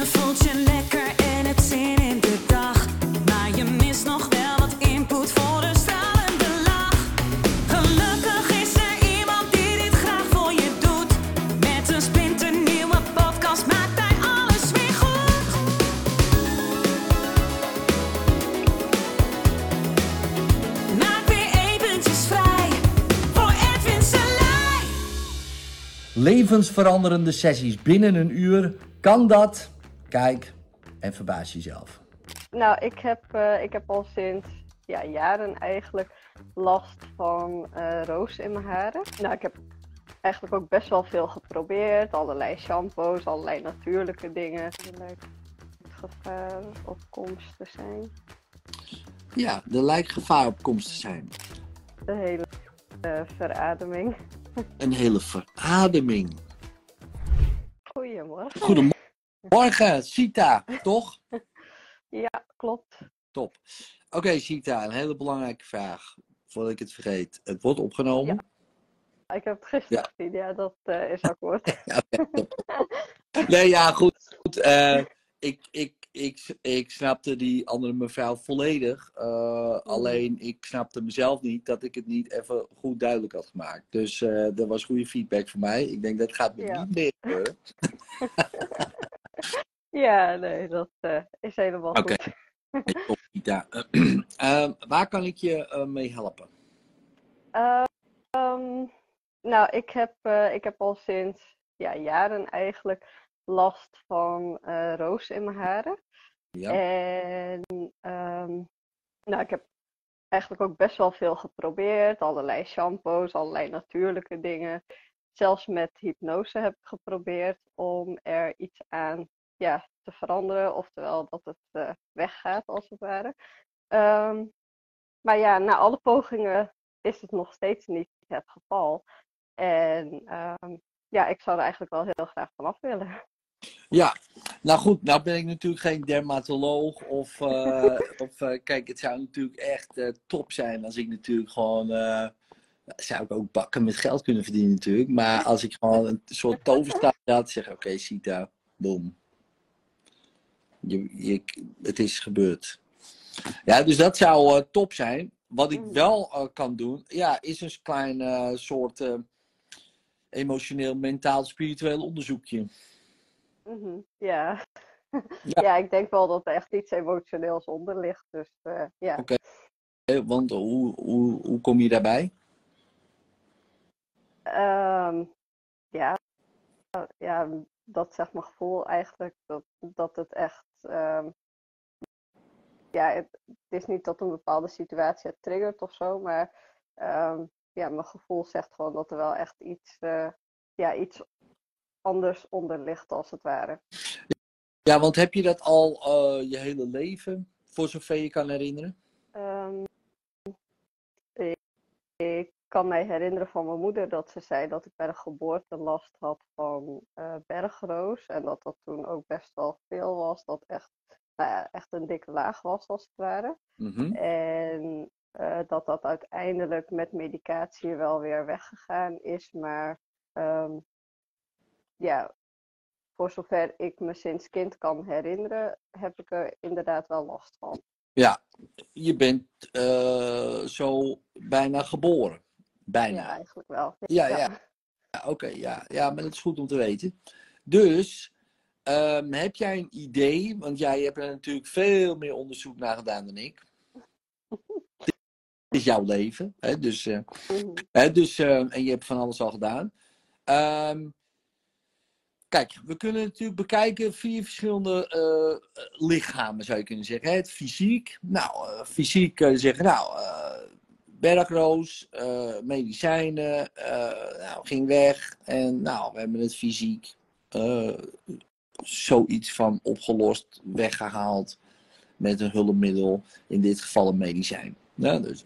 Je voelt je lekker en hebt zin in de dag. Maar je mist nog wel wat input voor een stralende lach. Gelukkig is er iemand die dit graag voor je doet. Met een splinternieuwe podcast maakt hij alles weer goed. Maak weer eventjes vrij voor Edwin Selij. Levensveranderende sessies binnen een uur. Kan dat? Kijk en verbaas jezelf. Nou, ik heb, eh, ik heb al sinds ja, jaren eigenlijk last van eh, roos in mijn haren. Nou, ik heb eigenlijk ook best wel veel geprobeerd. Allerlei shampoos, allerlei natuurlijke dingen. Er lijkt het gevaar op komst te zijn. Ja, er lijkt gevaar op komst te zijn. De hele eh, verademing. Een hele verademing. Goedemorgen. Goedemorgen, Sita, toch? Ja, klopt. Top. Oké, Sita, een hele belangrijke vraag. Voordat ik het vergeet. Het wordt opgenomen. Ik heb het gisteren Ja. gezien. Ja, dat eh, is akkoord. Ja. Nee, ja, goed. goed. eh, ik, ik, ik, ik snapte die andere mevrouw volledig. eh, Alleen ik snapte mezelf niet dat ik het niet even goed duidelijk had gemaakt. Dus dat was goede feedback voor mij. Ik denk dat gaat me Ja. niet meer gebeuren. ja, nee, dat eh, is helemaal Oké. goed. Hey, top, Sita. Eh, waar kan ik je eh, mee helpen? Ehm, nou, ik heb, eh, ik heb al sinds ja, jaren eigenlijk last van roos in mijn haren. Ja. En ehm, nou, ik heb eigenlijk ook best wel veel geprobeerd. Allerlei shampoos, allerlei natuurlijke dingen. Zelfs met hypnose heb ik geprobeerd om er iets aan ja, te veranderen. Oftewel dat het eh, weggaat, als het ware. Ehm, maar ja, na alle pogingen is het nog steeds niet het geval. En ehm, ja, ik zou er eigenlijk wel heel graag vanaf willen. Ja, nou goed, nou ben ik natuurlijk geen dermatoloog of, eh, of eh, kijk, het zou natuurlijk echt top zijn als ik natuurlijk gewoon, zou ik ook bakken met geld kunnen verdienen natuurlijk, maar als ik gewoon een soort toverstaaf had, zeg oké Sita, boom. Je, je, het is gebeurd. Ja, dus dat zou eh, top zijn. Wat ik Mm. wel eh, kan doen, ja, is een klein eh, soort emotioneel, mentaal, spiritueel onderzoekje. Mhm, Ja. Ja. ja, ik denk wel dat er echt iets emotioneels onder ligt. Dus ja. Oké. Want hoe, hoe, hoe kom je daarbij? Ehm, ja, ja, dat zegt mijn gevoel eigenlijk dat, dat het echt. Ehm, ja, het, het is niet dat een bepaalde situatie het triggert of zo, maar ehm, ja, mijn gevoel zegt gewoon dat er wel echt iets, eh, ja, iets anders onder ligt, als het ware. Ja, want heb je dat al eh, je hele leven, voor zover je kan herinneren? Ehm, ik, ik kan mij herinneren van mijn moeder dat ze zei dat ik bij de geboorte last had van eh, bergroos. En dat dat toen ook best wel veel was. Dat echt, nou ja, echt een dikke laag was, als het ware. Mhm. En eh, dat dat uiteindelijk met medicatie wel weer weggegaan is. Maar ehm, ja, voor zover ik me sinds kind kan herinneren, heb ik er inderdaad wel last van. Ja, je bent eh, zo bijna geboren. Bijna. Ja, eigenlijk wel. Ja, ja. Ja, Oké, ja. ja, maar dat is goed om te weten. Dus, ehm, heb jij een idee? Want jij hebt er natuurlijk veel meer onderzoek naar gedaan dan ik. Dit is jouw leven. Hè? Dus, eh, Mhm. hè, dus, eh, en je hebt van alles al gedaan. Ehm, kijk, we kunnen natuurlijk bekijken vier verschillende eh, lichamen, zou je kunnen zeggen. hè. Het fysiek. Nou, eh, fysiek kun je zeggen, nou, bergroos, eh, medicijnen, eh, nou, ging weg. En nou, we hebben het fysiek eh, zoiets van opgelost, weggehaald met een hulpmiddel, in dit geval een medicijn. Ja, dus.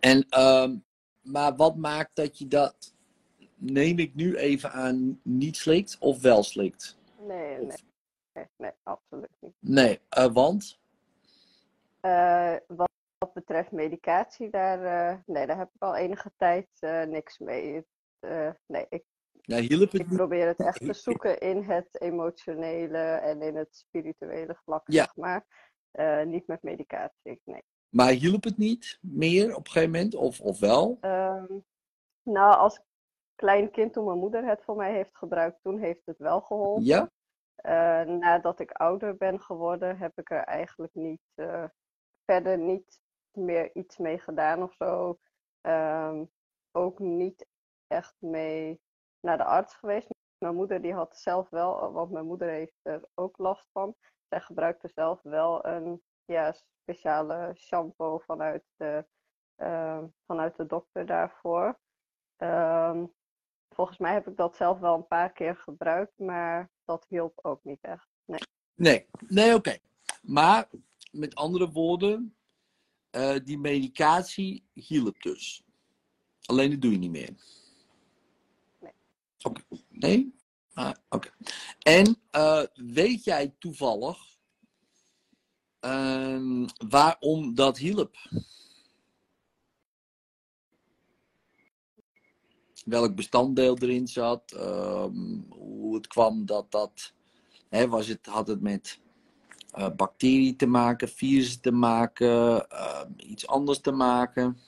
En, ehm, maar wat maakt dat je dat, neem ik nu even aan, niet slikt of wel slikt? Nee, nee, nee, nee, absoluut niet. Nee, eh, want? Wat, betreft medicatie, daar, eh, nee, daar heb ik al enige tijd eh, niks mee. Eh, nee, ik, Ja, hielp het Ik niet? probeer het echt te zoeken in het emotionele en in het spirituele vlak, Ja. zeg maar. Niet met medicatie, nee. Maar hielp het niet meer op een gegeven moment? Of, of wel? Ehm, nou, als klein kind, toen mijn moeder het voor mij heeft gebruikt, toen heeft het wel geholpen. Ja? Nadat ik ouder ben geworden, heb ik er eigenlijk niet verder niet meer iets mee gedaan of zo. Ehm, ook niet echt mee naar de arts geweest. Mijn moeder die had zelf wel, want mijn moeder heeft er ook last van. Zij gebruikte zelf wel een ja, speciale shampoo vanuit de, ehm, vanuit de dokter daarvoor. Ehm, volgens mij heb ik dat zelf wel een paar keer gebruikt, maar dat hielp ook niet echt. Nee. Nee, nee, oké. Maar met andere woorden, eh, die medicatie hielp dus. Alleen dat doe je niet meer. Nee. Oké. Nee? Ah, oké. En eh, weet jij toevallig ehm, waarom dat hielp? Welk bestanddeel erin zat? ehm, hoe het kwam dat dat. Hè, was het, had het met eh bacteriën te maken, virussen te maken, ehm, iets anders te maken?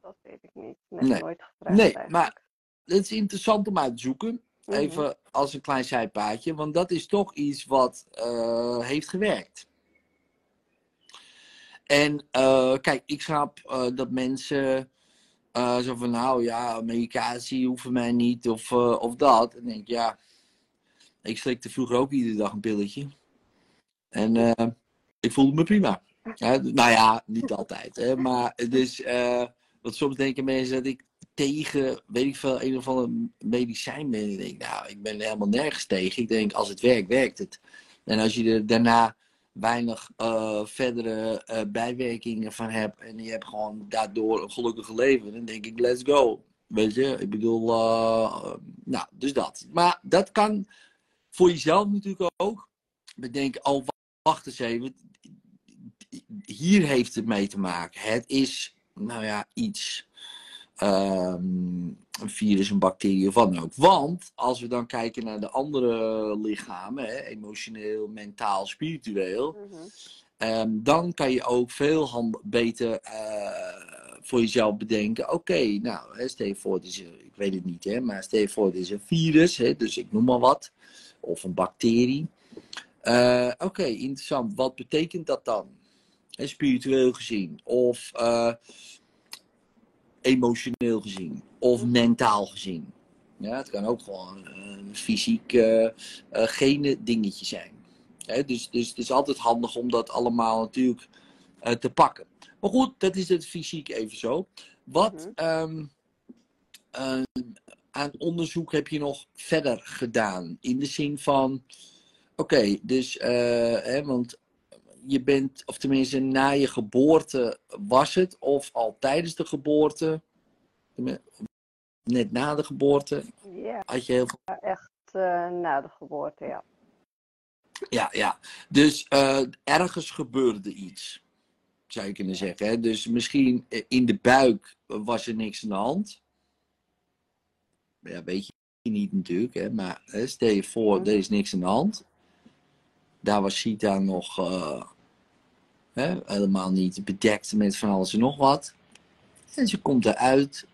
Dat weet ik niet. Net Nee. nooit gevraagd Nee, eigenlijk. maar het is interessant om uit te zoeken. Mhm. Even als een klein zijpaadje, want dat is toch iets wat eh, heeft gewerkt. En eh, kijk, ik snap eh, dat mensen eh, zo van, nou ja, medicatie hoeft voor mij niet of, eh, of dat. En ik denk, ja, ik slikte vroeger ook iedere dag een pilletje. En eh, ik voelde me prima. Ja, nou ja, niet altijd. Hè, maar dus, eh, want soms denken mensen dat ik tegen, weet ik veel, een of ander medicijn ben. Ik denk, nou, ik ben helemaal nergens tegen. Ik denk, als het werkt, werkt het. En als je er daarna weinig eh, verdere bijwerkingen van hebt en je hebt gewoon daardoor een gelukkige leven, dan denk ik, let's go. Weet je, ik bedoel, nou, dus dat. Maar dat kan voor jezelf natuurlijk ook bedenken, oh, wacht eens even, hier heeft het mee te maken. Het is, nou ja, iets. ehm, een virus, een bacterie of wat dan ook. Want als we dan kijken naar de andere lichamen, hè, emotioneel, mentaal, spiritueel, Mhm. ehm, dan kan je ook veel hand- beter eh, voor jezelf bedenken. Oké, nou, hè, stel je voor, het is, een- ik weet het niet, hè, maar stel je voor, het is een virus, hè, dus ik noem maar wat, of een bacterie. Eh, Oké, interessant. Wat betekent dat dan? Spiritueel gezien, of eh, emotioneel gezien, of mentaal gezien. Ja, het kan ook gewoon een fysiek eh, gene dingetje zijn. Hè, dus, dus het is altijd handig om dat allemaal natuurlijk te pakken. Maar goed, dat is het fysiek even zo. Wat Mhm. ehm, eh, aan onderzoek heb je nog verder gedaan? In de zin van, oké, dus, eh, hè, want je bent, of tenminste na je geboorte was het, of al tijdens de geboorte, net na de geboorte, Ja, had je heel veel. echt eh, na de geboorte, ja. Ja, ja. Dus eh, ergens gebeurde iets, zou je kunnen zeggen. Hè? Dus misschien in de buik was er niks aan de hand. Ja, weet je niet natuurlijk, hè? maar hè, stel je voor, Mhm. er is niks aan de hand. Daar was Sita nog eh, hè, helemaal niet bedekt met van alles en nog wat. En ze komt eruit.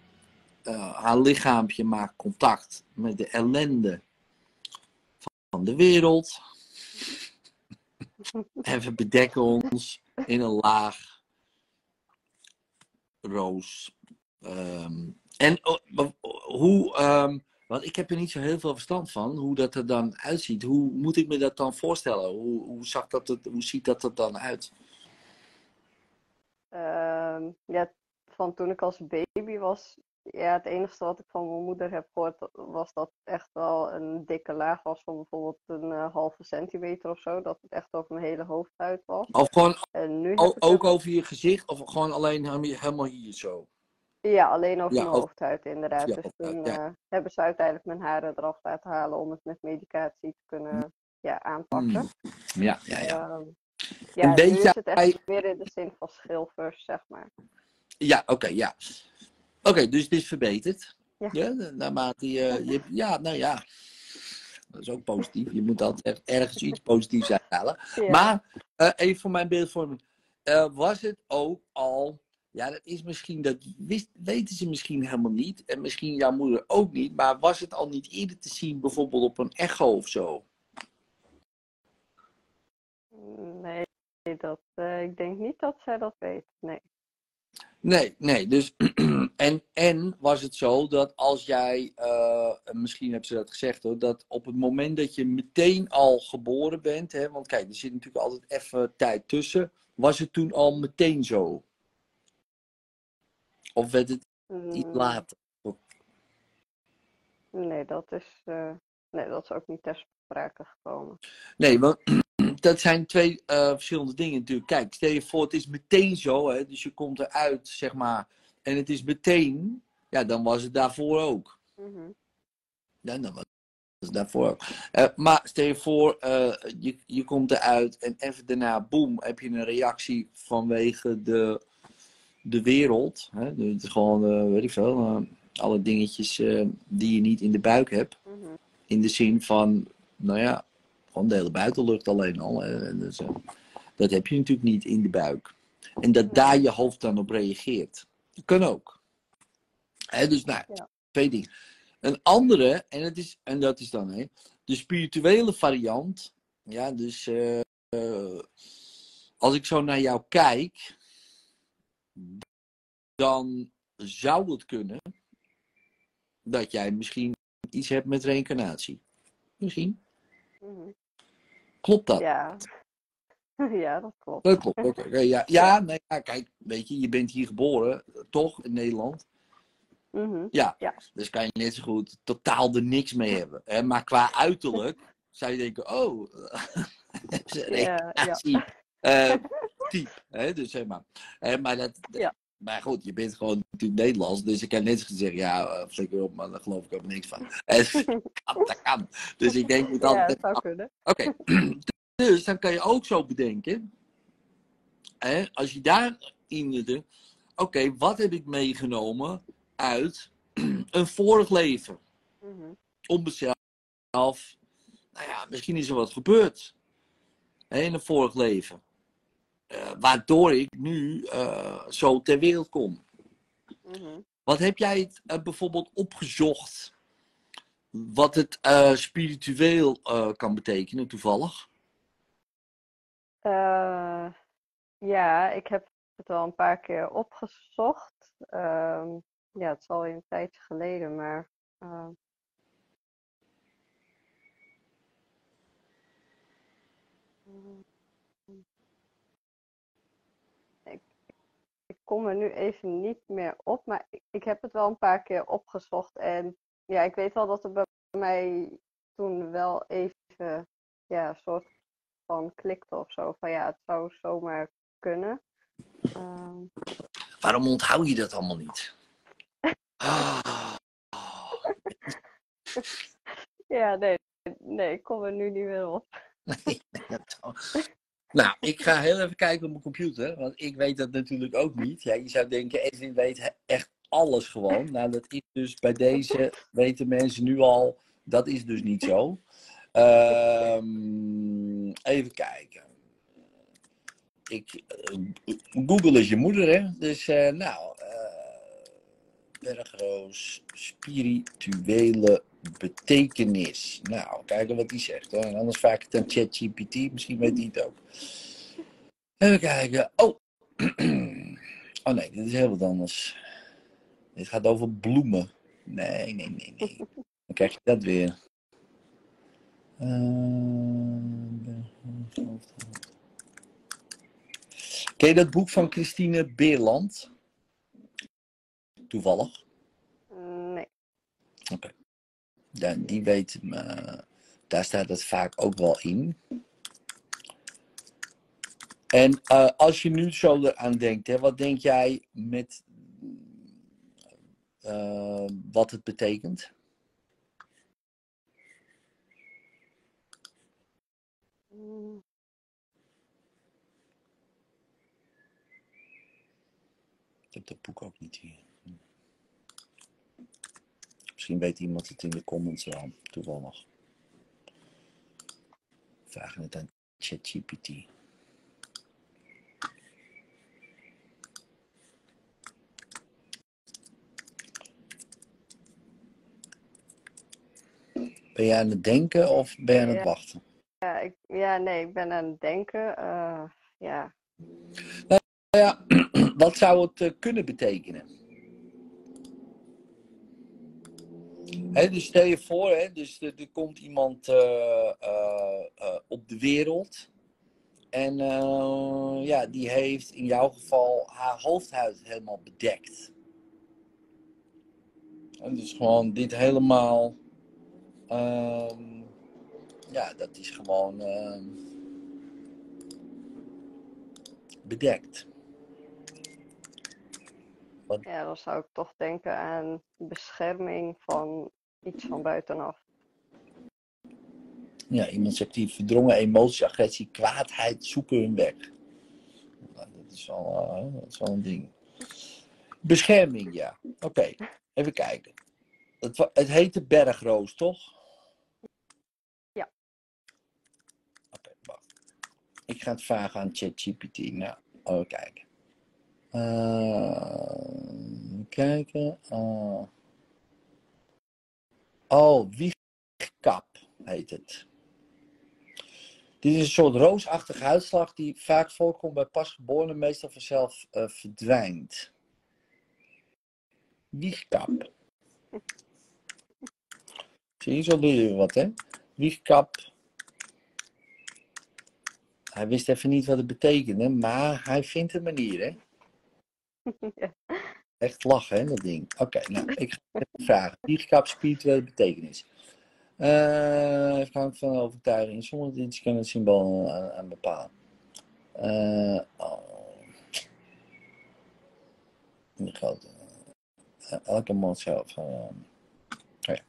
eh, haar lichaampje maakt contact met de ellende van de wereld. En we bedekken ons in een laag roos. Ehm, en oh, wa- hoe, ehm, want ik heb er niet zo heel veel verstand van, hoe dat er dan uitziet. Hoe moet ik me dat dan voorstellen? Hoe, hoe, zag dat het, hoe ziet dat er dan uit? Ehm, ja, van toen ik als baby was, ja, het enige wat ik van mijn moeder heb gehoord, was dat het echt wel een dikke laag was van bijvoorbeeld een eh, halve centimeter of zo. Dat het echt over mijn hele hoofdhuid was. Of gewoon En nu ook over je gezicht, of gewoon alleen helemaal hier zo? Ja, alleen over Ja, mijn hoofdhuid inderdaad. Ja, Dus toen ja. eh, hebben ze uiteindelijk mijn haren eraf laten halen om het met medicatie te kunnen ja, aanpakken. Mm. Ja, ja, ja. Ehm, En ja, nu is het echt meer in de zin van schilfers, zeg maar. Ja, oké, ja. Oké, dus het is verbeterd. Ja. Ja, naarmate je, je. Ja, nou ja. Dat is ook positief. Je moet altijd er- ergens iets positiefs uithalen. Ja. Maar eh, even voor mijn beeldvorming. Eh, was het ook al. Ja, dat is misschien. Dat wist, weten ze misschien helemaal niet. En misschien jouw moeder ook niet. Maar was het al niet eerder te zien, bijvoorbeeld op een echo of zo? Nee, dat, eh, ik denk niet dat zij dat weet. Nee. Nee, nee. Dus, en, en was het zo dat als jij, eh, misschien hebben ze dat gezegd hoor, dat op het moment dat je meteen al geboren bent, hè, want kijk, er zit natuurlijk altijd even tijd tussen, was het toen al meteen zo? Of werd het iets Mm, later? Nee, dat is, eh, nee, dat is ook niet ter sprake gekomen. Nee, want dat zijn twee eh, verschillende dingen natuurlijk. Kijk, stel je voor, het is meteen zo, hè, dus je komt eruit, zeg maar, en het is meteen, ja, dan was het daarvoor ook. Mhm. Ja, dat was het daarvoor ook. Eh, maar stel je voor, je, je komt eruit en even daarna, boem, heb je een reactie vanwege de, de wereld. Hè? Dus het is gewoon, eh, weet ik veel, eh, alle dingetjes eh, die je niet in de buik hebt. Mhm. In de zin van, nou ja, gewoon de hele buitenlucht alleen al. hè. Dus, dat heb je natuurlijk niet in de buik. En dat daar je hoofd dan op reageert. Dat kan ook. Hè, dus nou, Ja. twee dingen. Een andere, en, het is, en dat is dan hè, de spirituele variant. Ja, dus als ik zo naar jou kijk, dan zou het kunnen dat jij misschien iets hebt met reïncarnatie. Misschien. Mhm. Klopt dat? Ja. ja, dat klopt. Dat klopt. Oké, ja, ja, nee, ja, kijk, weet je, je bent hier geboren, toch, in Nederland. Mhm. Ja, Ja. dus kan je net zo goed totaal er niks mee hebben. Hè? Maar qua uiterlijk zou je denken, oh, Ja, ja. Eh, type. Hè? Dus zeg maar. Hè, maar, dat, Ja. maar goed, je bent gewoon natuurlijk Nederlands, dus ik kan net zeggen, ja, eh, flikker op, maar daar geloof ik ook niks van. Eh, dat kan. Dus ik denk, moet Ja, het zou kunnen. Oké, dus dan kan je ook zo bedenken, hè, als je daarin de, oké, wat heb ik meegenomen uit een vorig leven? Om mezelf, nou ja, misschien is er wat gebeurd hè, in een vorig leven. Eh, waardoor ik nu eh, zo ter wereld kom. Mhm. Wat heb jij eh, bijvoorbeeld opgezocht? Wat het spiritueel kan betekenen, toevallig? Ja, ik heb het wel een paar keer opgezocht. Ehm, ja, het is al een tijdje geleden, maar ik, ik kom er nu even niet meer op, maar ik, ik heb het wel een paar keer opgezocht. En ja, ik weet wel dat er bij mij toen wel even ja, een soort van klikte of zo. Van ja, het zou zomaar kunnen. Ehm, Waarom onthoud je dat allemaal niet? Ja, nee, nee, ik kom er nu niet meer op. nou, ik ga heel even kijken op mijn computer, want ik weet dat natuurlijk ook niet. Ja, je zou denken, Edwin weet echt alles gewoon. Nou, dat is dus bij deze, weten mensen nu al, dat is dus niet zo. Ehm, even kijken. Ik, eh, Google is je moeder, hè? Dus, eh, nou, eh Bergroos, spirituele betekenis. Nou, kijken wat die zegt. Hoor. En anders vaak het aan ChatGPT, misschien weet hij het ook. Even kijken. Oh. oh nee, dit is heel wat anders. Dit gaat over bloemen. Nee, nee, nee, nee. Dan krijg je dat weer. Eh, Ken je dat boek van Christine Beerland? Toevallig. Nee. Ja, die weet, eh, daar staat het vaak ook wel in. En eh, als je nu zo eraan denkt, hè, wat denk jij met eh, wat het betekent? Ik heb dat boek ook niet hier. Misschien weet iemand het in de comments wel, toevallig. Vragen het aan ChatGPT. Ben jij aan het denken of ben je aan het Ja. wachten? Ja, ik, ja, nee, ik ben aan het denken. eh, ja, Ja, wat zou het eh, kunnen betekenen? Dus stel je voor, hè, dus er, komt iemand eh, eh, eh, op de wereld. En ja, die heeft in jouw geval haar hoofdhuid helemaal bedekt. En dus gewoon dit helemaal. ehm, ja, dat is gewoon ehm, ja, dan zou ik toch denken aan bescherming van iets van buitenaf. Ja, iemand zegt die verdrongen emoties, agressie, kwaadheid zoeken hun weg. Nou, dat, is wel, eh, dat is wel een ding. Bescherming, ja. Oké, even kijken. Het, het heet de bergroos, toch? Ja. Oké, wacht. Ik ga het vragen aan ChatGPT. Nou, even kijken. Even kijken. eh. oh, wiegkap heet het. Dit is een soort roosachtige uitslag die vaak voorkomt bij pasgeborenen, meestal vanzelf eh, verdwijnt. Wiegkap. Zie je, zo doe je wat, hè? Wiegkap. Hij wist even niet wat het betekende, maar hij vindt een manier, hè? Echt lachen, hè, dat ding. Oké, nou, ik ga even vragen. Wiegkap, spirituele betekenis. Eh afhankelijk van overtuiging. Sommige diensten kunnen het symbool aan, bepalen. Eh, oh. Eh, elke van. eh, oh ja.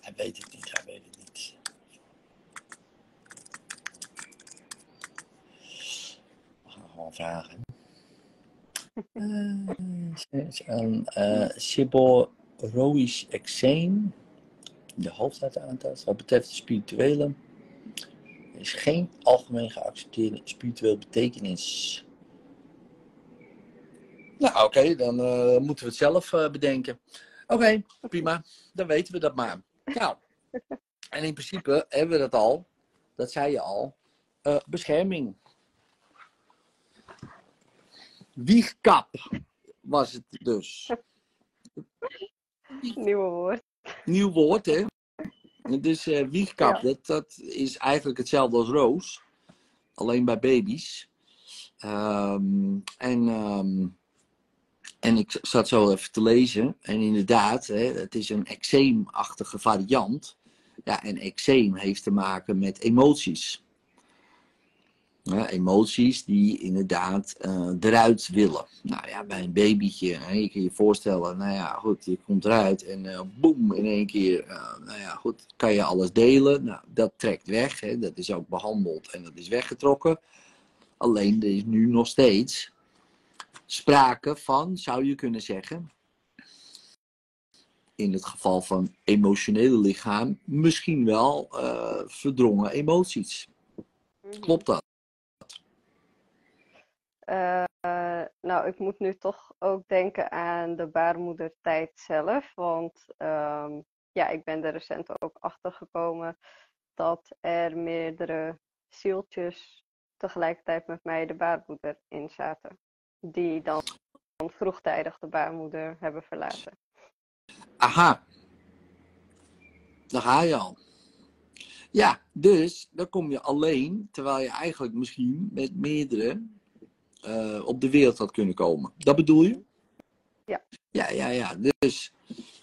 Hij weet het niet, hij weet het niet. We gaan gewoon vragen. Eh, een uh, seborrhoïsch eczeem. De hoofdhuid aantast. Wat betreft de spirituele. Is geen algemeen geaccepteerde spirituele betekenis. Nou, oké, dan eh, moeten we het zelf eh, bedenken. Oké, prima. Dan weten we dat maar. Nou, en in principe hebben we dat al. Dat zei je al. Eh, bescherming. Wiegkap was het dus. Nieuwe woord. Nieuw woord, hè? Dus eh wiegkap, Ja. dat, dat is eigenlijk hetzelfde als roos. Alleen bij baby's. Ehm, en, ehm, en ik zat zo even te lezen. En inderdaad, hè, het is een eczeemachtige variant. Ja, en eczeem heeft te maken met emoties. Emoties die inderdaad eh, eruit willen. Nou ja, bij een babytje, hè, je kan je voorstellen, nou ja, goed, je komt eruit en eh boem, in één keer, eh, nou ja, goed, kan je alles delen. Nou, dat trekt weg, hè, dat is ook behandeld en dat is weggetrokken. Alleen, er is nu nog steeds sprake van, zou je kunnen zeggen, in het geval van emotionele lichaam, misschien wel verdrongen emoties. Mhm. Klopt dat? Eh, nou, ik moet nu toch ook denken aan de baarmoedertijd zelf. Want ehm, ja, ik ben er recent ook achter gekomen dat er meerdere zieltjes tegelijkertijd met mij de baarmoeder in zaten. Die dan vroegtijdig de baarmoeder hebben verlaten. Aha. Daar ga je al. Ja, dus dan kom je alleen, terwijl je eigenlijk misschien met meerdere eh, op de wereld had kunnen komen. Dat bedoel je? Ja. Ja, ja, ja. Dus,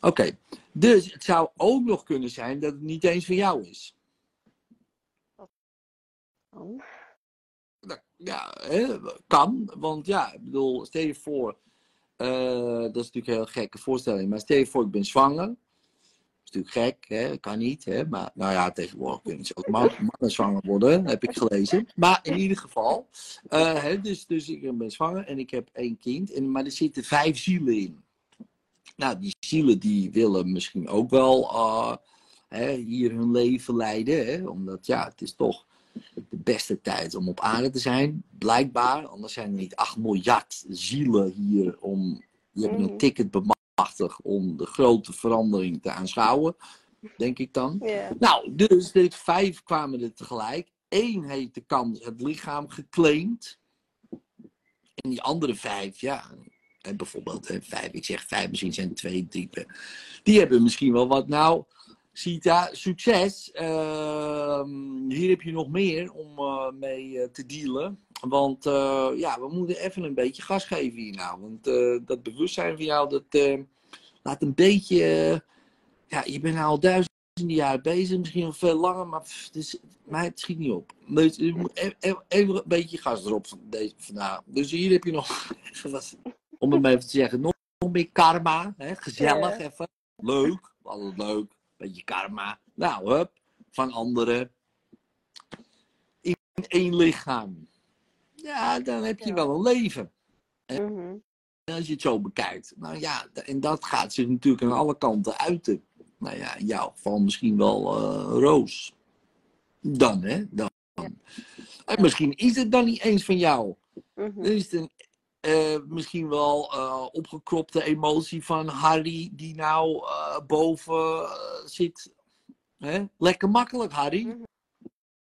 oké. Dus het zou ook nog kunnen zijn dat het niet eens van jou is. Dan. Dat- Ja, hè, kan. Want ja, ik bedoel, stel je voor, eh, dat is natuurlijk een heel gekke voorstelling, maar stel je voor, ik ben zwanger. Natuurlijk gek, hè? kan niet. Hè? Maar nou ja, tegenwoordig kunnen ze ook man- mannen zwanger worden, heb ik gelezen. Maar in ieder geval, eh, hè, dus, dus ik ben zwanger en ik heb één kind, en, maar er zitten vijf zielen in. Nou, die zielen die willen misschien ook wel eh, hè, hier hun leven leiden. Hè? Omdat ja, het is toch de beste tijd om op aarde te zijn, blijkbaar. Anders zijn er niet 8 miljard zielen hier om. Je hebt een Mhm. ticket bemachtigd om de grote verandering te aanschouwen, denk ik dan. Nou, dus de vijf kwamen er tegelijk. Eén heeft de kans het lichaam geclaimd. En die andere vijf, ja, en bijvoorbeeld vijf, ik zeg vijf, misschien zijn twee typen. Die hebben misschien wel wat. Nou, Sita, succes. Ehm, hier heb je nog meer om eh, mee eh, te dealen. Want eh, ja, we moeten even een beetje gas geven hier nou. Want dat bewustzijn van jou, dat laat een beetje... ja, je bent nou al duizenden jaren bezig, misschien nog veel langer, maar pff, is, maar het schiet niet op. Dus je moet e- e- even een beetje gas erop van deze, vandaag. Dus hier heb je nog, om het maar even te zeggen, nog, nog meer karma. Hè? Gezellig even. Leuk, altijd leuk. Beetje karma. Nou, hup, van anderen. In één lichaam. Ja, dan heb je Ja. wel een leven. Mhm. Als je het zo bekijkt. Nou ja, en dat gaat zich natuurlijk aan alle kanten uiten. Nou ja, in jouw geval misschien wel eh, roos. Dan, hè? Dan. En misschien is het dan niet eens van jou. Mhm. Dan is het een, eh, misschien wel eh, opgekropte emotie van Harry, die nou eh, boven zit. Hè? Lekker makkelijk, Harry.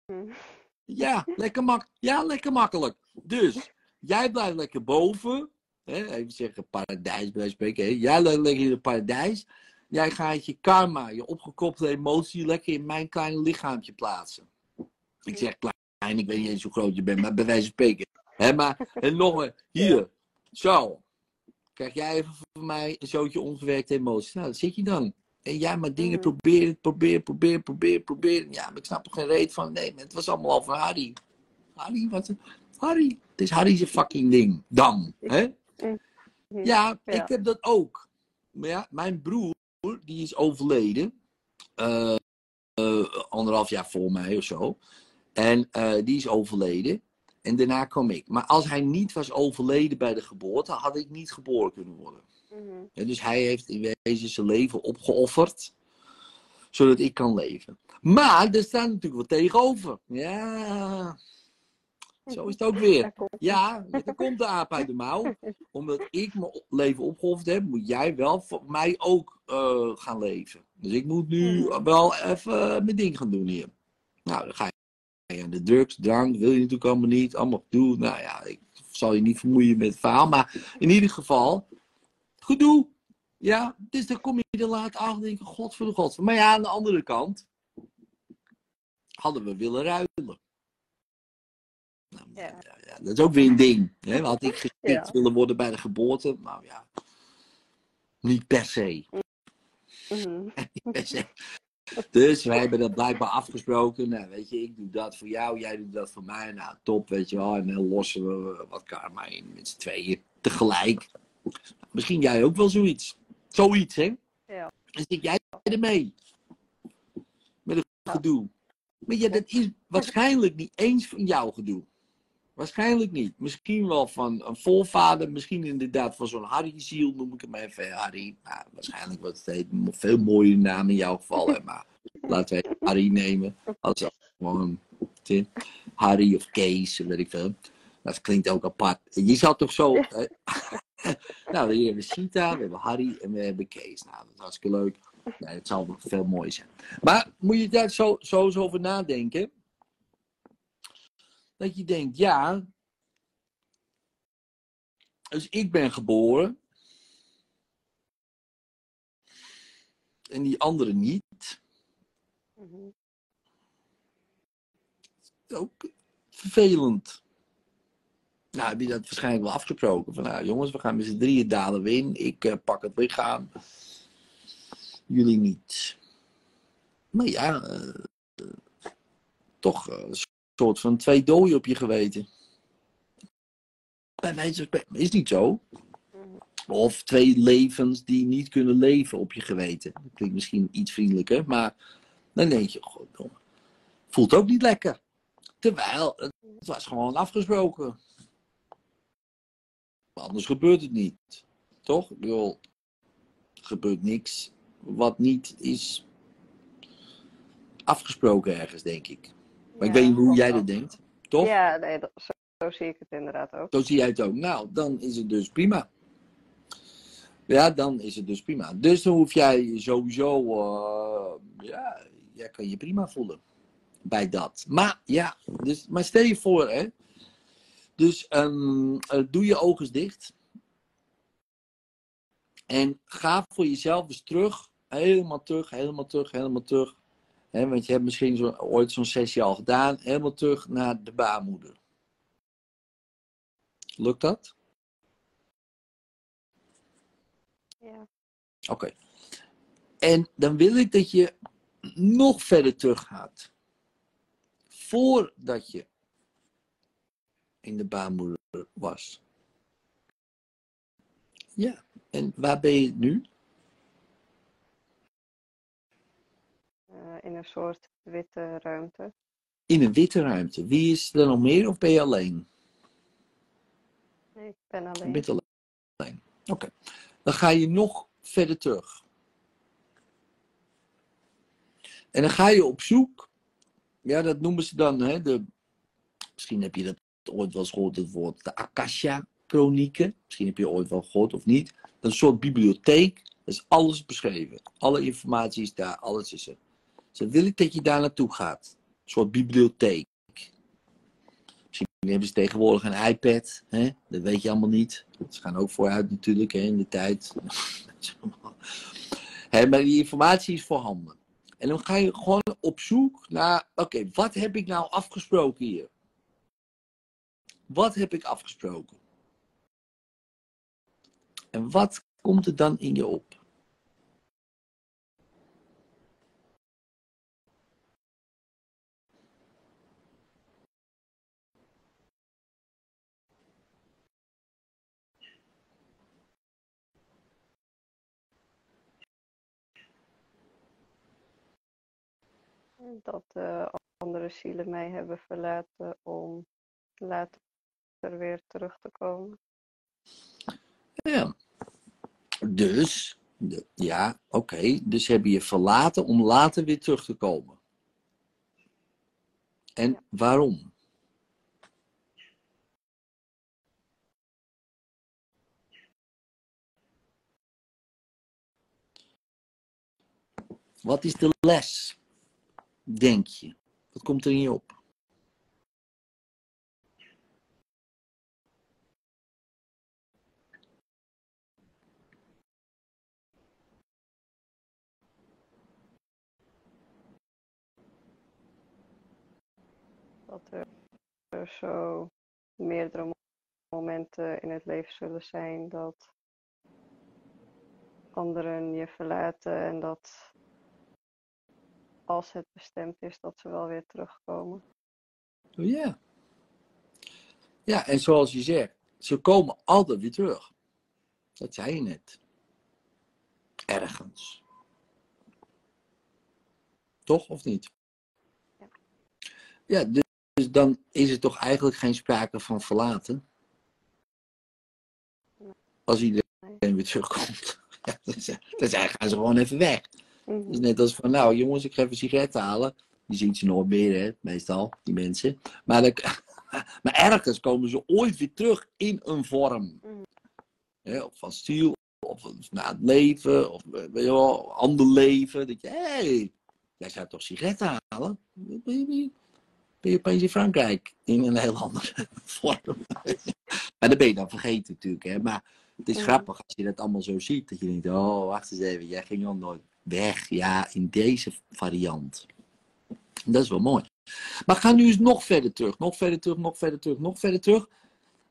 Mhm. Ja, lekker, mak ja, lekker makkelijk. Dus, jij blijft lekker boven. Hè? Even zeggen, paradijs bij spreken. Hè? Jij blijft lekker in het paradijs. Jij gaat je karma, je opgekropte emotie, lekker in mijn kleine lichaampje plaatsen. Ik zeg klein, ik weet niet eens hoe groot je bent, maar bij wijze van spreken. Hè, maar, en nog een, hier, zo. Krijg jij even van mij een zootje ongewerkte emotie. Nou, daar zit je dan. En jij maar dingen Mhm. proberen, proberen, proberen, proberen, proberen. Ja, maar ik snap er geen reet van. Nee, maar het was allemaal al van Harry. Harry, wat. Harry. Het is Harry's fucking ding. Dan, hè? Ja, Ja. ik heb dat ook. Maar ja, mijn broer, die is overleden. eh, eh, anderhalf jaar voor mij of zo. En eh, die is overleden. En daarna kwam ik. Maar als hij niet was overleden bij de geboorte, had ik niet geboren kunnen worden. Mhm. Ja, dus hij heeft in wezen zijn leven opgeofferd, zodat ik kan leven. Maar er staat natuurlijk wat tegenover. Ja, zo is het ook weer. Ja, er komt de aap uit de mouw. Omdat ik mijn leven opgeofferd heb, moet jij wel voor mij ook eh, gaan leven. Dus ik moet nu Mhm. wel even mijn ding gaan doen hier. Nou, dan ga aan de drugs, drank, wil je natuurlijk allemaal niet. Allemaal gedoe. Nou ja, ik zal je niet vermoeien met het verhaal. Maar in ieder geval, gedoe. Ja, dus dan kom je er laat achter en denk je, god voor de god. Maar ja, aan de andere kant hadden we willen ruilen. Nou, Ja. ja, ja, dat is ook weer een ding. Hè? Had ik gespikt Ja. willen worden bij de geboorte? Nou ja, niet per se. Mhm. Niet per se. Dus wij hebben dat blijkbaar afgesproken. Nou, weet je, ik doe dat voor jou, jij doet dat voor mij. Nou, top, weet je wel. En dan lossen we wat karma in met z'n tweeën tegelijk. Misschien jij ook wel zoiets. Zoiets, hè? Ja. Dan zit jij ermee. Met het Ja. gedoe. Maar ja, dat is waarschijnlijk niet eens van jouw gedoe. Waarschijnlijk niet. Misschien wel van een voorvader. Misschien inderdaad van zo'n Harry-ziel, noem ik hem even. Harry. Nou, waarschijnlijk wordt het een veel mooie naam in jouw geval. Maar laten we Harry nemen. Als gewoon Harry of Kees, weet ik veel. Dat klinkt ook apart. Je zou toch zo... nou, hier hebben we Sita, we hebben Harry en we hebben Kees. Nou, dat is hartstikke leuk. Nee, het zal nog veel mooi zijn. Maar moet je daar zo, zo over nadenken? Dat je denkt, ja. Dus ik ben geboren. En die andere niet. Mhm. Ook vervelend. Nou, heb je dat waarschijnlijk wel afgesproken. Van nou jongens, we gaan met z'n drieën dalen we in. Ik eh, pak het lichaam. Jullie niet. Maar ja, eh, eh, toch soort van twee dooien op je geweten. Bij wijze van. Is niet zo. Of twee levens die niet kunnen leven op je geweten. Dat klinkt misschien iets vriendelijker, maar dan denk je, goddomme. Voelt ook niet lekker. Terwijl, het was gewoon afgesproken. Anders gebeurt het niet. Toch? Bedoel, gebeurt niks wat niet is afgesproken ergens, denk ik. Maar ik weet niet hoe jij dat denkt, toch? Ja, nee, dat, zo, zo zie ik het inderdaad ook. Zo zie jij het ook. Nou, dan is het dus prima. Ja, dan is het dus prima. Dus dan hoef jij sowieso, eh, ja, jij kan je prima voelen bij dat. Maar ja, dus, maar stel je voor, hè. Dus ehm, eh, doe je ogen dicht. En ga voor jezelf eens terug. Helemaal terug, helemaal terug, helemaal terug. Want je hebt misschien zo, ooit zo'n sessie al gedaan. Helemaal terug naar de baarmoeder. Lukt dat? Ja. Oké. En dan wil ik dat je nog verder terug gaat. Voordat je in de baarmoeder was. Ja. En waar ben je nu? In een soort witte ruimte. In een witte ruimte. Wie is er nog meer of ben je alleen? Nee, ik ben Je alleen. bent alleen. Oké. Dan ga je nog verder terug. En dan ga je op zoek. Ja, dat noemen ze dan. Hè, de, misschien heb je dat ooit wel eens gehoord, het woord. De Akasha-chronieken. Misschien heb je ooit wel gehoord of niet. Dat is een soort bibliotheek. Dat is alles beschreven. Alle informatie is daar. Alles is er. Dus dan wil ik dat je daar naartoe gaat. Een soort bibliotheek. Misschien hebben ze tegenwoordig een iPad. Hè? Dat weet je allemaal niet. Ze gaan ook vooruit natuurlijk hè, in de tijd. Maar die informatie is voorhanden. En dan ga je gewoon op zoek naar, oké, wat heb ik nou afgesproken hier? Wat heb ik afgesproken? En wat komt er dan in je op? Dat eh, andere zielen mij hebben verlaten om later weer terug te komen. Ja. Dus, de- ja, oké. Dus heb je je verlaten om later weer terug te komen. En Ja. waarom? Wat is de les, denk je? Wat komt er in je op? Dat er, er zo meerdere mo- momenten in het leven zullen zijn dat anderen je verlaten en dat als het bestemd is dat ze wel weer terugkomen. Oh, Ja. Ja, en zoals je zegt, ze komen altijd weer terug. Dat zei je net. Ergens. Toch of niet? Ja. Ja, dus, dus dan is er toch eigenlijk geen sprake van verlaten. Als iedereen weer terugkomt. Ja, dan dan zijn- gaan ze gewoon even weg. Mhm. Het is net als van, nou jongens, ik ga even een sigaret halen. Die ziet ze nooit meer, hè, meestal, die mensen. Maar, dan- maar ergens komen ze ooit weer terug in een vorm. Hè, of van stiel, of na het leven, of weet je wel, ander leven. Dat je, hé, hey, jij zou toch sigaretten halen? Ben je, ben je opeens in Frankrijk in een heel andere vorm. maar dat ben je dan vergeten natuurlijk, hè. Maar het is Mhm. grappig als je dat allemaal zo ziet. Dat je denkt, oh, wacht eens even, jij ging al nooit weg. Ja, in deze variant. Dat is wel mooi. Maar ga nu eens nog verder terug. Nog verder terug, nog verder terug, nog verder terug.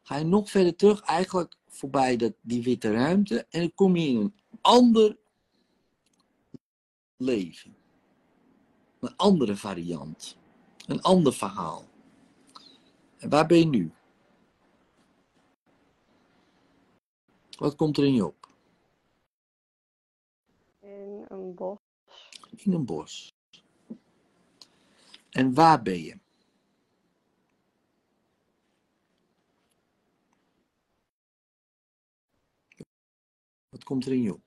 Ga je nog verder terug, eigenlijk voorbij dat, die witte ruimte. En dan kom je in een ander leven. Een andere variant. Een ander verhaal. En waar ben je nu? Wat komt er in je op? in een bos. In een bos. En waar ben je? Wat komt er in je?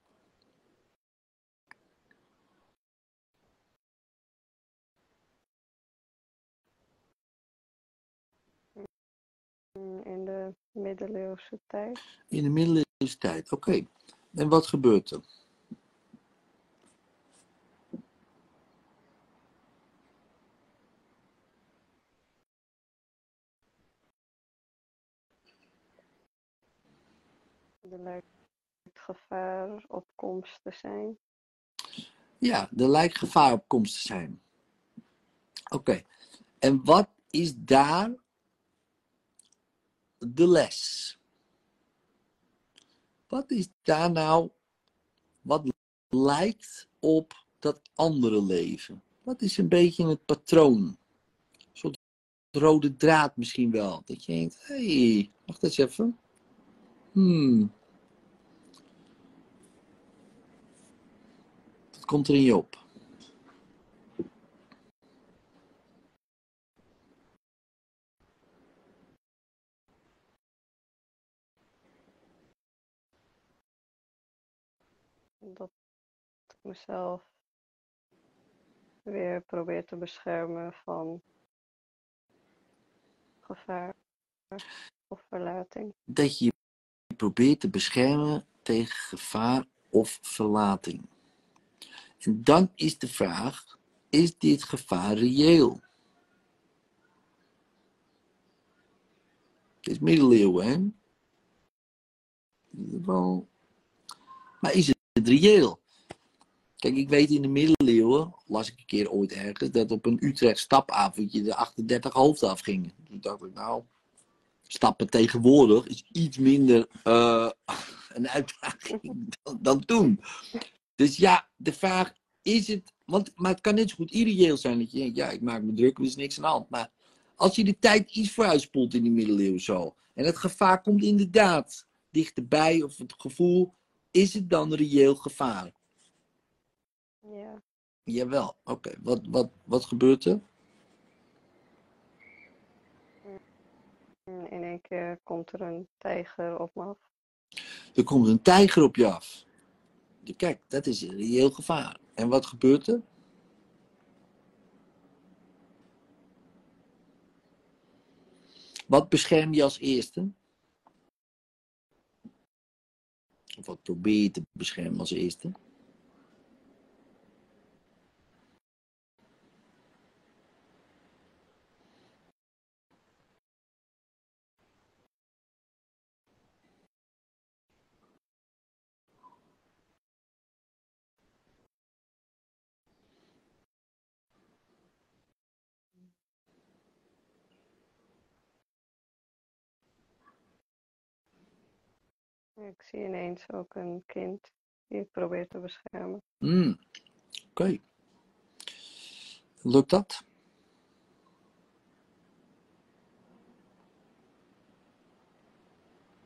In de middeleeuwse tijd. In de middeleeuwse tijd, oké. En wat gebeurt er? Lijkt gevaar op komst te zijn. Ja, er lijkt gevaar op komst te zijn. Oké. En wat is daar de les? Wat is daar nou, wat lijkt op dat andere leven? Wat is een beetje het patroon? Een soort rode draad misschien wel. Dat je denkt, hé, hey, wacht eens even. Hmm. Komt er in je op? Dat ik mezelf weer probeer te beschermen van gevaar of verlating. Dat je je probeert te beschermen tegen gevaar of verlating. En dan is de vraag, is dit gevaar reëel? Het is middeleeuwen, hè? Maar is het reëel? Kijk, ik weet in de middeleeuwen, las ik een keer ooit ergens, dat op een Utrecht stapavondje de 38 hoofden afgingen. Toen dacht ik, nou, stappen tegenwoordig is iets minder eh, een uitdaging dan, dan toen. Dus ja, de vraag is het, want, maar het kan net zo goed irreëel zijn dat je denkt, ja, ik maak me druk, er is niks aan de hand. Maar als je de tijd iets vooruitspoelt in die middeleeuwen zo, en het gevaar komt inderdaad dichterbij, of het gevoel, is het dan reëel gevaar? Ja, Jawel, oké. Wat, wat, wat gebeurt er? en in één keer komt er een tijger op me af. Er komt een tijger op je af. Kijk, dat is een reëel gevaar. En wat gebeurt er? Wat bescherm je als eerste? Of wat probeer je te beschermen als eerste? Ik zie ineens ook een kind die ik probeer te beschermen. Hmm, Oké. Lukt dat?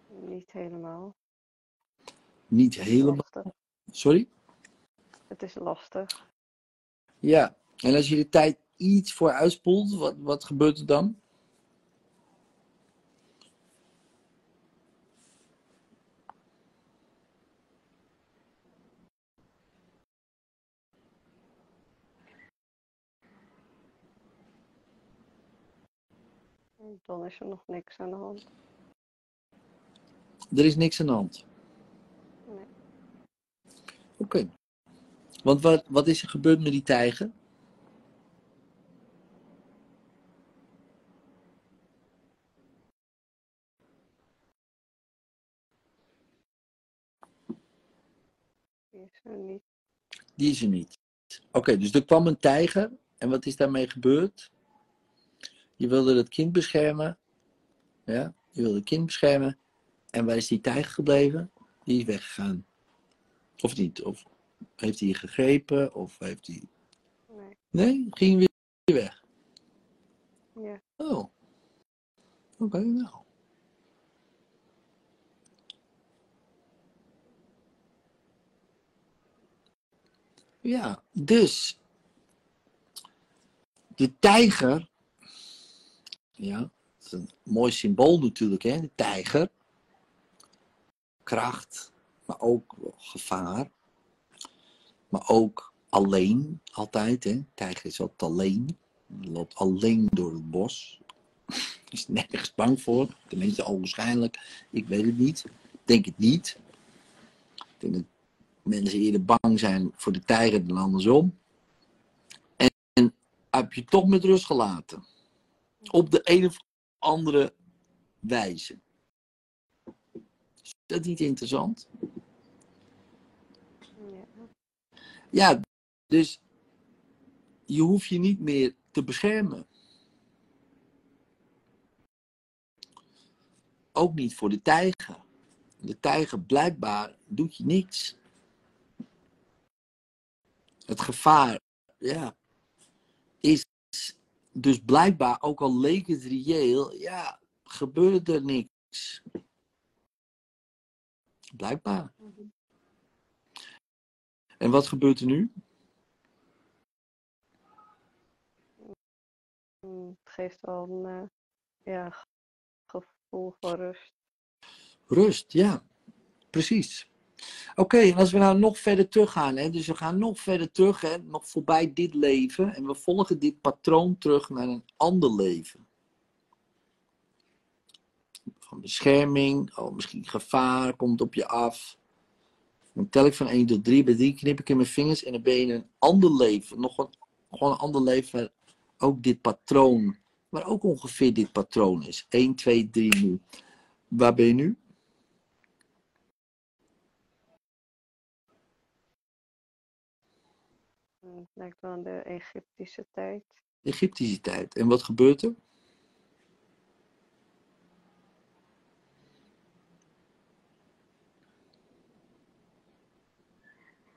Niet helemaal. Niet helemaal. Sorry? Het is lastig. Ja. En als je de tijd iets voor uitspoelt, wat, wat gebeurt er dan? Dan is er nog niks aan de hand. Er is niks aan de hand. Nee. Oké. Want wat, wat is er gebeurd met die tijger? Die is er niet. Die is er niet. Oké, dus er kwam een tijger. En wat is daarmee gebeurd? Je wilde het kind beschermen. Ja, je wilde het kind beschermen. En waar is die tijger gebleven? Die is weggegaan. Of niet? Of heeft hij gegrepen? Of heeft hij... Nee. Nee, ging weer weg. Ja. Oh. Oké, nou. Ja, dus. De tijger. Ja, dat is een mooi symbool natuurlijk, hè? De tijger. Kracht, maar ook gevaar. Maar ook alleen, altijd, hè? Tijger is altijd alleen. Die loopt alleen door het bos. is nergens bang voor. Tenminste, onwaarschijnlijk. Ik weet het niet. Ik denk het niet. Ik denk dat mensen eerder bang zijn voor de tijger dan andersom. En, en heb je toch met rust gelaten. Op de een of andere wijze. Is dat niet interessant? Ja. Ja, dus je hoeft je niet meer te beschermen. Ook niet voor de tijger. De tijger blijkbaar doet je niks. Het gevaar, ja, is dus blijkbaar, ook al leek het reëel, ja, gebeurde er niks. Blijkbaar. En wat gebeurt er nu? Het geeft wel een eh, ja, ge- gevoel van rust. Rust, ja, precies. Oké, en als we nou nog verder teruggaan, hè, dus we gaan nog verder terug, hè, nog voorbij dit leven, en we volgen dit patroon terug naar een ander leven. Van bescherming, oh, misschien gevaar komt op je af. Dan tel ik van 1 tot 3, bij 3 knip ik in mijn vingers en dan ben je in een ander leven, nog een, gewoon een ander leven waar ook dit patroon, waar ook ongeveer dit patroon is. 1, 2, 3 nu. Waar ben je nu? Het lijkt wel aan de Egyptische tijd. Egyptische tijd. En wat gebeurt er?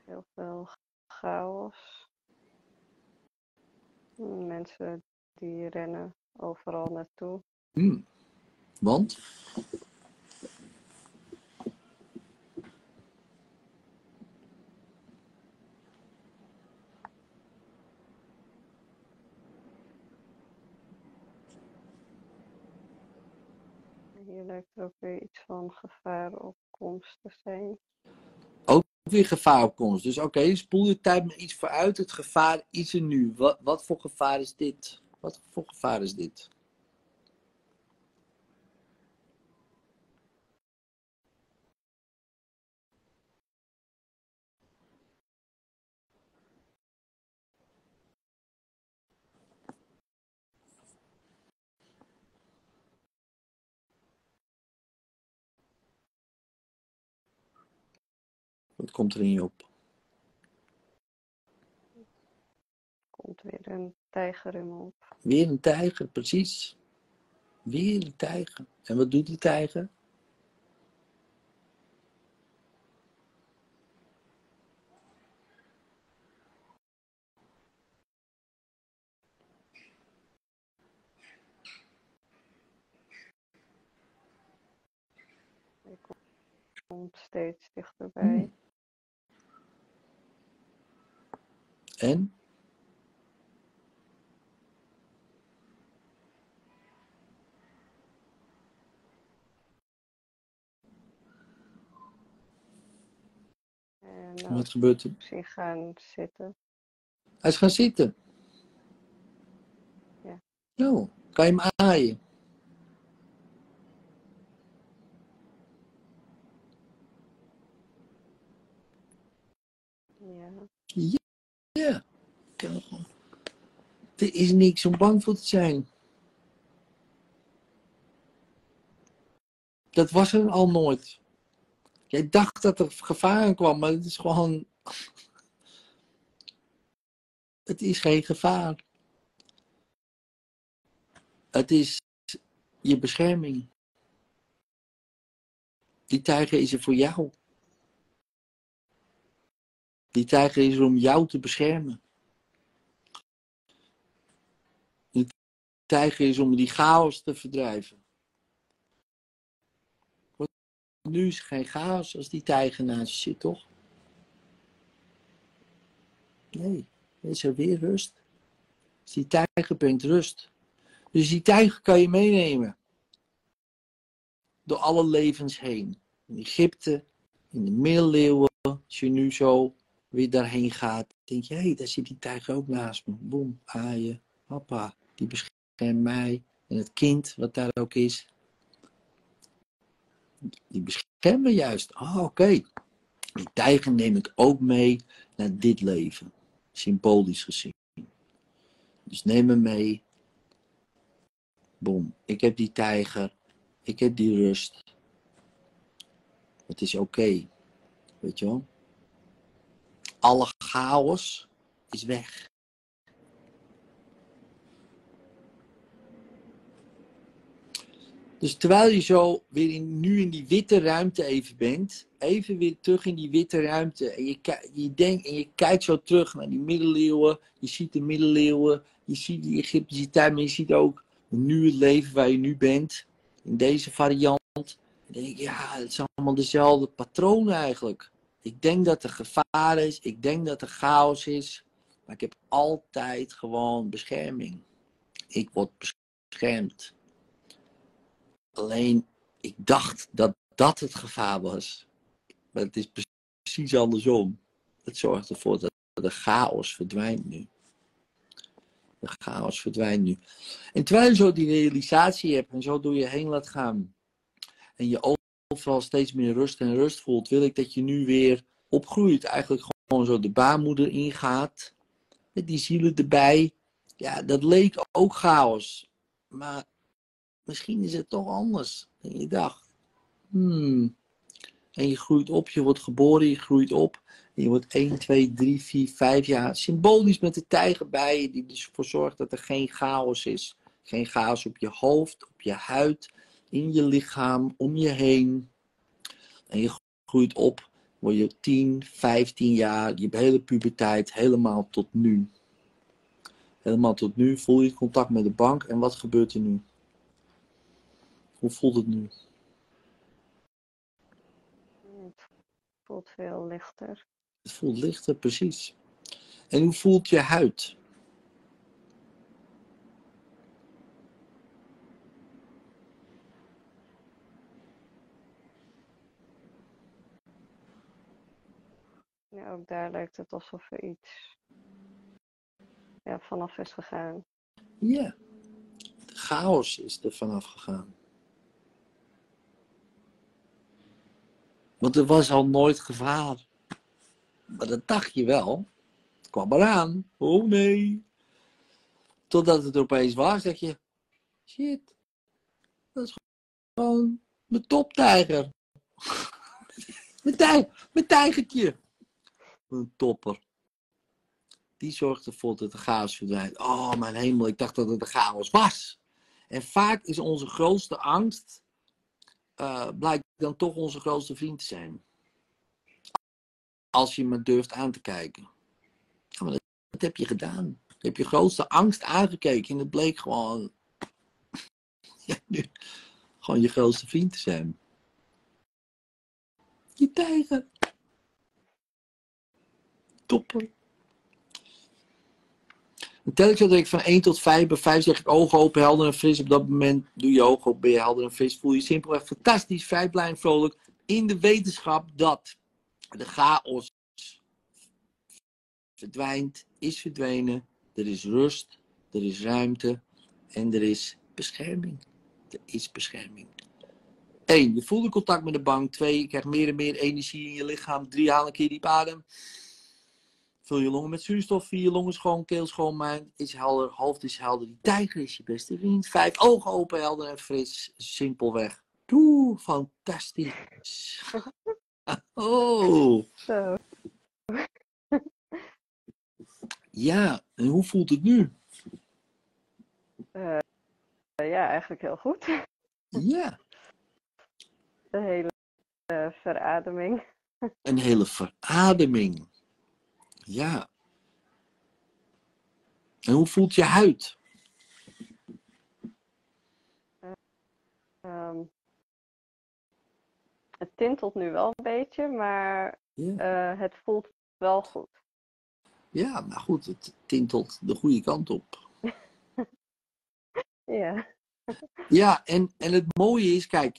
Heel veel chaos. Mm, Mensen die rennen overal naartoe. Hmm. Want? Hier lijkt er ook weer iets van gevaar op komst te zijn. Ook weer gevaar op komst. Dus oké, spoel de tijd maar iets vooruit. Het gevaar is er nu. Wat, wat voor gevaar is dit? Wat voor gevaar is dit? Wat komt er in je op? Komt weer een tijger in me op. Weer een tijger, precies. Weer een tijger. En wat doet die tijger? Komt- komt steeds dichterbij. Hmm. En? En nou, Wat gebeurt er? misschien gaan zitten. Hij is gaan zitten. Ja. Nou, kan je hem aaien? Ja. Ja. Kan gewoon. Er is niks om bang voor te zijn. Dat was er al nooit. Jij dacht dat er gevaar aan kwam, maar het is gewoon. Het is geen gevaar. Het is je bescherming. Die tijger is er voor jou. Die tijger is er om jou te beschermen. Die tijger is om die chaos te verdrijven. Nu is geen chaos als die tijger naast je zit, toch? Nee, is er weer rust. Dus die tijger brengt rust. Dus die tijger kan je meenemen. Door alle levens heen. In Egypte, in de middeleeuwen, als je nu zo weer daarheen gaat, denk je, hé, daar zit die tijger ook naast me. Boom, aaien, papa, die beschermt mij. en het kind, wat daar ook is, die beschermen juist. Ah, oké. Die tijger neem ik ook mee naar dit leven, symbolisch gezien. Dus neem me mee. Boom, ik heb die tijger, ik heb die rust. Het is oké, weet je wel. Alle chaos is weg. Dus terwijl je zo weer in, nu in die witte ruimte even bent, even weer terug in die witte ruimte. En je, je denkt en je kijkt zo terug naar die middeleeuwen. Je ziet de middeleeuwen, je ziet die Egyptische tijd, maar je ziet ook nu het leven waar je nu bent. In deze variant. Dan denk ik, ja, het zijn allemaal dezelfde patronen eigenlijk. Ik denk dat er gevaar is, ik denk dat er chaos is. Maar ik heb altijd gewoon bescherming. Ik word beschermd. Alleen, ik dacht dat dat het gevaar was. Maar het is precies andersom. Het zorgt ervoor dat de chaos verdwijnt nu. De chaos verdwijnt nu. En terwijl je zo die realisatie hebt en zo door je heen laat gaan. En je overal steeds meer rust en rust voelt, wil ik dat je nu weer opgroeit. Eigenlijk gewoon zo de baarmoeder ingaat. Met die zielen erbij. Ja, dat leek ook chaos. Maar misschien is het toch anders dan je dacht. Hmm. En je groeit op, je wordt geboren, je groeit op. En je wordt 1, 2, 3, 4, 5 jaar. Symbolisch met de tijger bij je, die dus ervoor zorgt dat er geen chaos is. Geen chaos op je hoofd, op je huid, in je lichaam, om je heen. En je groeit op, word je 10, 15 jaar, je hele puberteit, helemaal tot nu. Helemaal tot nu voel je contact met de bank en wat gebeurt er nu? Hoe voelt het nu? Het voelt veel lichter. Het voelt lichter, precies. En hoe voelt je huid? Ook daar lijkt het alsof er iets ja, vanaf is gegaan. Ja, de chaos is er vanaf gegaan. Want er was al nooit gevaar. Maar dat dacht je wel. Het kwam eraan. Oh nee. Totdat het opeens was, zeg je: shit, dat is gewoon mijn toptijger. mijn, tij mijn tijgertje. Een topper. Die zorgt ervoor dat de chaos verdwijnt. Oh, mijn hemel, ik dacht dat het de chaos was. En vaak is onze grootste angst, uh, blijkt dan toch onze grootste vriend te zijn. Als je me durft aan te kijken. Ja, dat, dat heb je gedaan. Je hebt je grootste angst aangekeken en het bleek gewoon, ja, nu, gewoon je grootste vriend te zijn. Je tijger. Topper. En telkens dat ik van 1 tot 5, bij 5 zeg ik ogen open, helder en fris. Op dat moment doe je ogen open, ben je helder en fris. Voel je simpelweg fantastisch, vrij, blij en vrolijk. In de wetenschap dat de chaos verdwijnt, is verdwenen. Er is rust, er is ruimte en er is bescherming. Er is bescherming. 1. Je voelt een contact met de bank. 2. Je krijgt meer en meer energie in je lichaam. 3. Haal een keer diep adem. Vul je longen met zuurstof, vier longen schoon, keel schoon, mind is helder, hoofd is helder. Die tijger is je beste vriend. Vijf ogen open, helder en fris. Simpelweg. Doe, fantastisch. Oh. Zo. Ja, en hoe voelt het nu? Uh, ja, eigenlijk heel goed. Ja. De hele uh, verademing. Een hele verademing. Ja. En hoe voelt je huid? Um, het tintelt nu wel een beetje, maar ja. uh, het voelt wel goed. Ja, maar goed, het tintelt de goede kant op. ja. Ja, en, en het mooie is, kijk,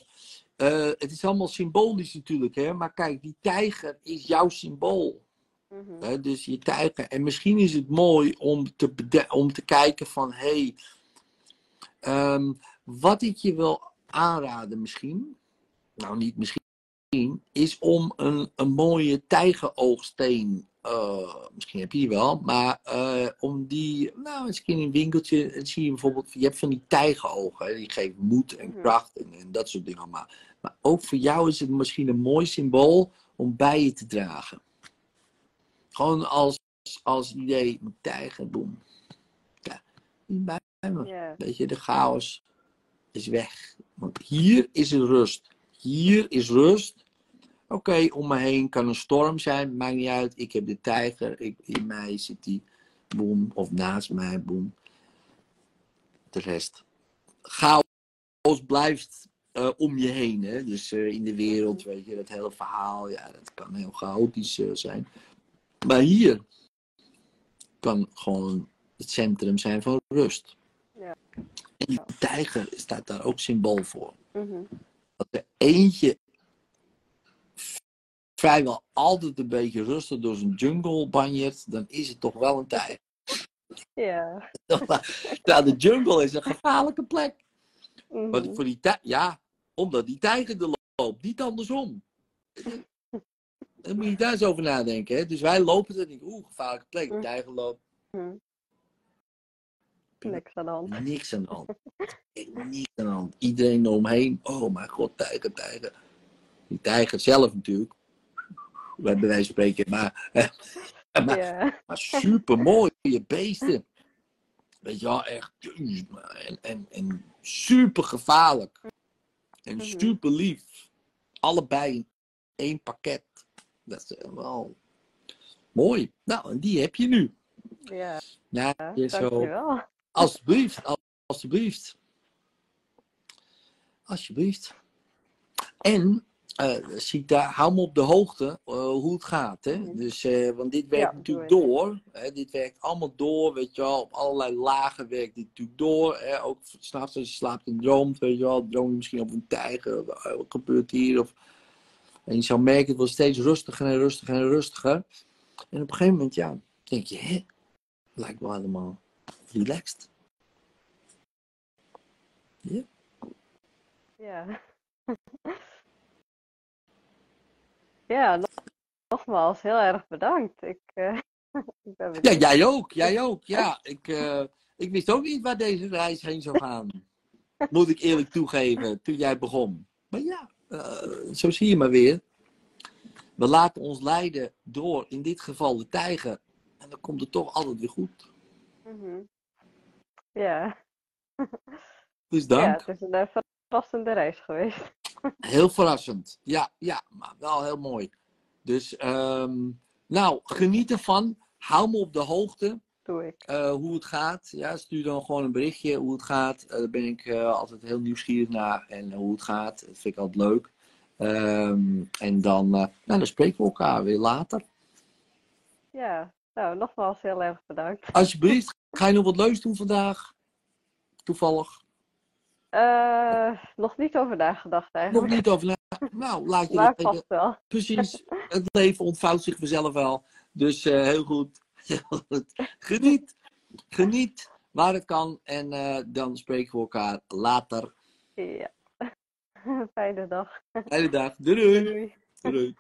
uh, het is allemaal symbolisch natuurlijk, hè, maar kijk, die tijger is jouw symbool. Mm -hmm. Hè, dus je tijger. En misschien is het mooi om te, om te kijken van, hé, hey, Ehm, wat ik je wil aanraden misschien, nou niet misschien, is om een, een mooie tijgeroogsteen, eh, misschien heb je die wel, maar eh, om die, nou eens een keer in een winkeltje, zie je bijvoorbeeld, je hebt van die tijgerogen, die geven moed en Mhm. kracht en, en dat soort dingen allemaal. Maar ook voor jou is het misschien een mooi symbool om bij je te dragen. Gewoon als, als idee, een tijger, boem. Ja, niet bij me. Weet je, de chaos is weg. Want hier is er rust. Hier is rust. Oké, om me heen kan een storm zijn, maakt niet uit. Ik heb de tijger, ik, in mij zit die, boem. Of naast mij, boem. De rest. Chaos blijft eh, om je heen. Hè? Dus eh, in de wereld, weet je, dat hele verhaal, ja, dat kan heel chaotisch eh, zijn. Maar hier kan gewoon het centrum zijn van rust. Ja. En die tijger staat daar ook symbool voor. Mhm. Dat er eentje vrijwel altijd een beetje rustig door zijn jungle banjert, dan is het toch wel een tijger. Ja. nou, de jungle is een gevaarlijke plek. Mhm. Want voor die tij- ja, omdat die tijger er loopt, niet andersom. Dan moet je daar eens over nadenken. Hè? Dus wij lopen er niet. Oeh, gevaarlijke plek. De tijger loopt. Mhm. Niks aan de hand. Niks aan de hand. Niks aan de hand. Iedereen eromheen. Oh mijn god, tijger, tijger. Die tijger zelf natuurlijk. Bij wijze van spreken. Maar, maar, Ja. maar super mooie beesten. Weet je wel, echt. En, en, en super gevaarlijk. En Mhm. super lief. Allebei in één pakket. Dat is wel mooi. Nou, en die heb je nu. Ja. Nou, je zo. Alsjeblieft, al- alsjeblieft. Alsjeblieft. En, eh Sita, hou me op de hoogte eh, hoe het gaat. Hè? Mhm. Dus, eh, want dit werkt Ja, natuurlijk door. Hè? Dit werkt allemaal door, weet je wel. Op allerlei lagen werkt dit natuurlijk door. Hè? Ook s'nachts als je slaapt en droomt, weet je wel. Droom je misschien op een tijger. Of, wat gebeurt hier? Of... En je zal merken, het wordt steeds rustiger en rustiger en rustiger. En op een gegeven moment, ja, denk je, hè? Lijkt wel helemaal relaxed. Ja. Ja, nog- nogmaals, heel erg bedankt. Ik, eh, ik ben Ja, jij ook. Jij ook. Ja, ik, eh, ik wist ook niet waar deze reis heen zou gaan. Moet ik eerlijk toegeven, toen jij begon. Maar ja, eh, zo zie je maar weer. We laten ons leiden door, in dit geval de tijger. En dan komt het toch altijd weer goed. Mhm. Ja. Dus ja, dank. het is een eh, verrassende reis geweest. Heel verrassend. Ja, ja, maar wel heel mooi. Dus, ehm, nou, geniet ervan. Hou me op de hoogte. Doe ik. eh, hoe het gaat. Ja, stuur dan gewoon een berichtje hoe het gaat. Eh, daar ben ik eh, altijd heel nieuwsgierig naar. En hoe het gaat. Dat vind ik altijd leuk. Ehm, en dan, nou, dan spreken we elkaar weer later. Ja, nou, nogmaals heel erg bedankt. Alsjeblieft, ga je nog wat leuks doen vandaag? Toevallig. Nog niet over nagedacht Nog eigenlijk. niet over na. Nou, laat je Maar even- vast wel. Precies. Het leven ontvouwt zich vanzelf wel. Dus heel goed. Heel goed. Geniet. Geniet waar het kan. En eh, dan spreken we elkaar later. Ja. Fijne dag. Fijne dag. Doei doei. Doei. doei.